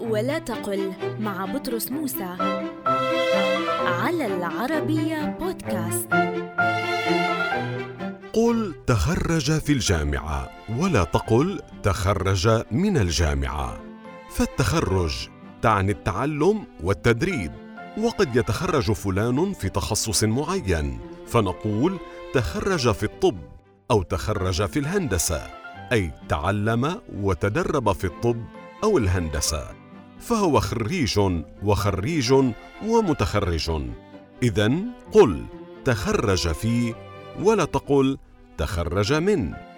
ولا تقل مع بطرس موسى على العربية بودكاست. قل تخرج في الجامعة ولا تقل تخرج من الجامعة. فالتخرج تعني التعلم والتدريب وقد يتخرج فلان في تخصص معين فنقول تخرج في الطب أو تخرج في الهندسة أي تعلم وتدرب في الطب أو الهندسة. فهو خريج وخريج ومتخرج. اذا قل تخرج في ولا تقل تخرج من.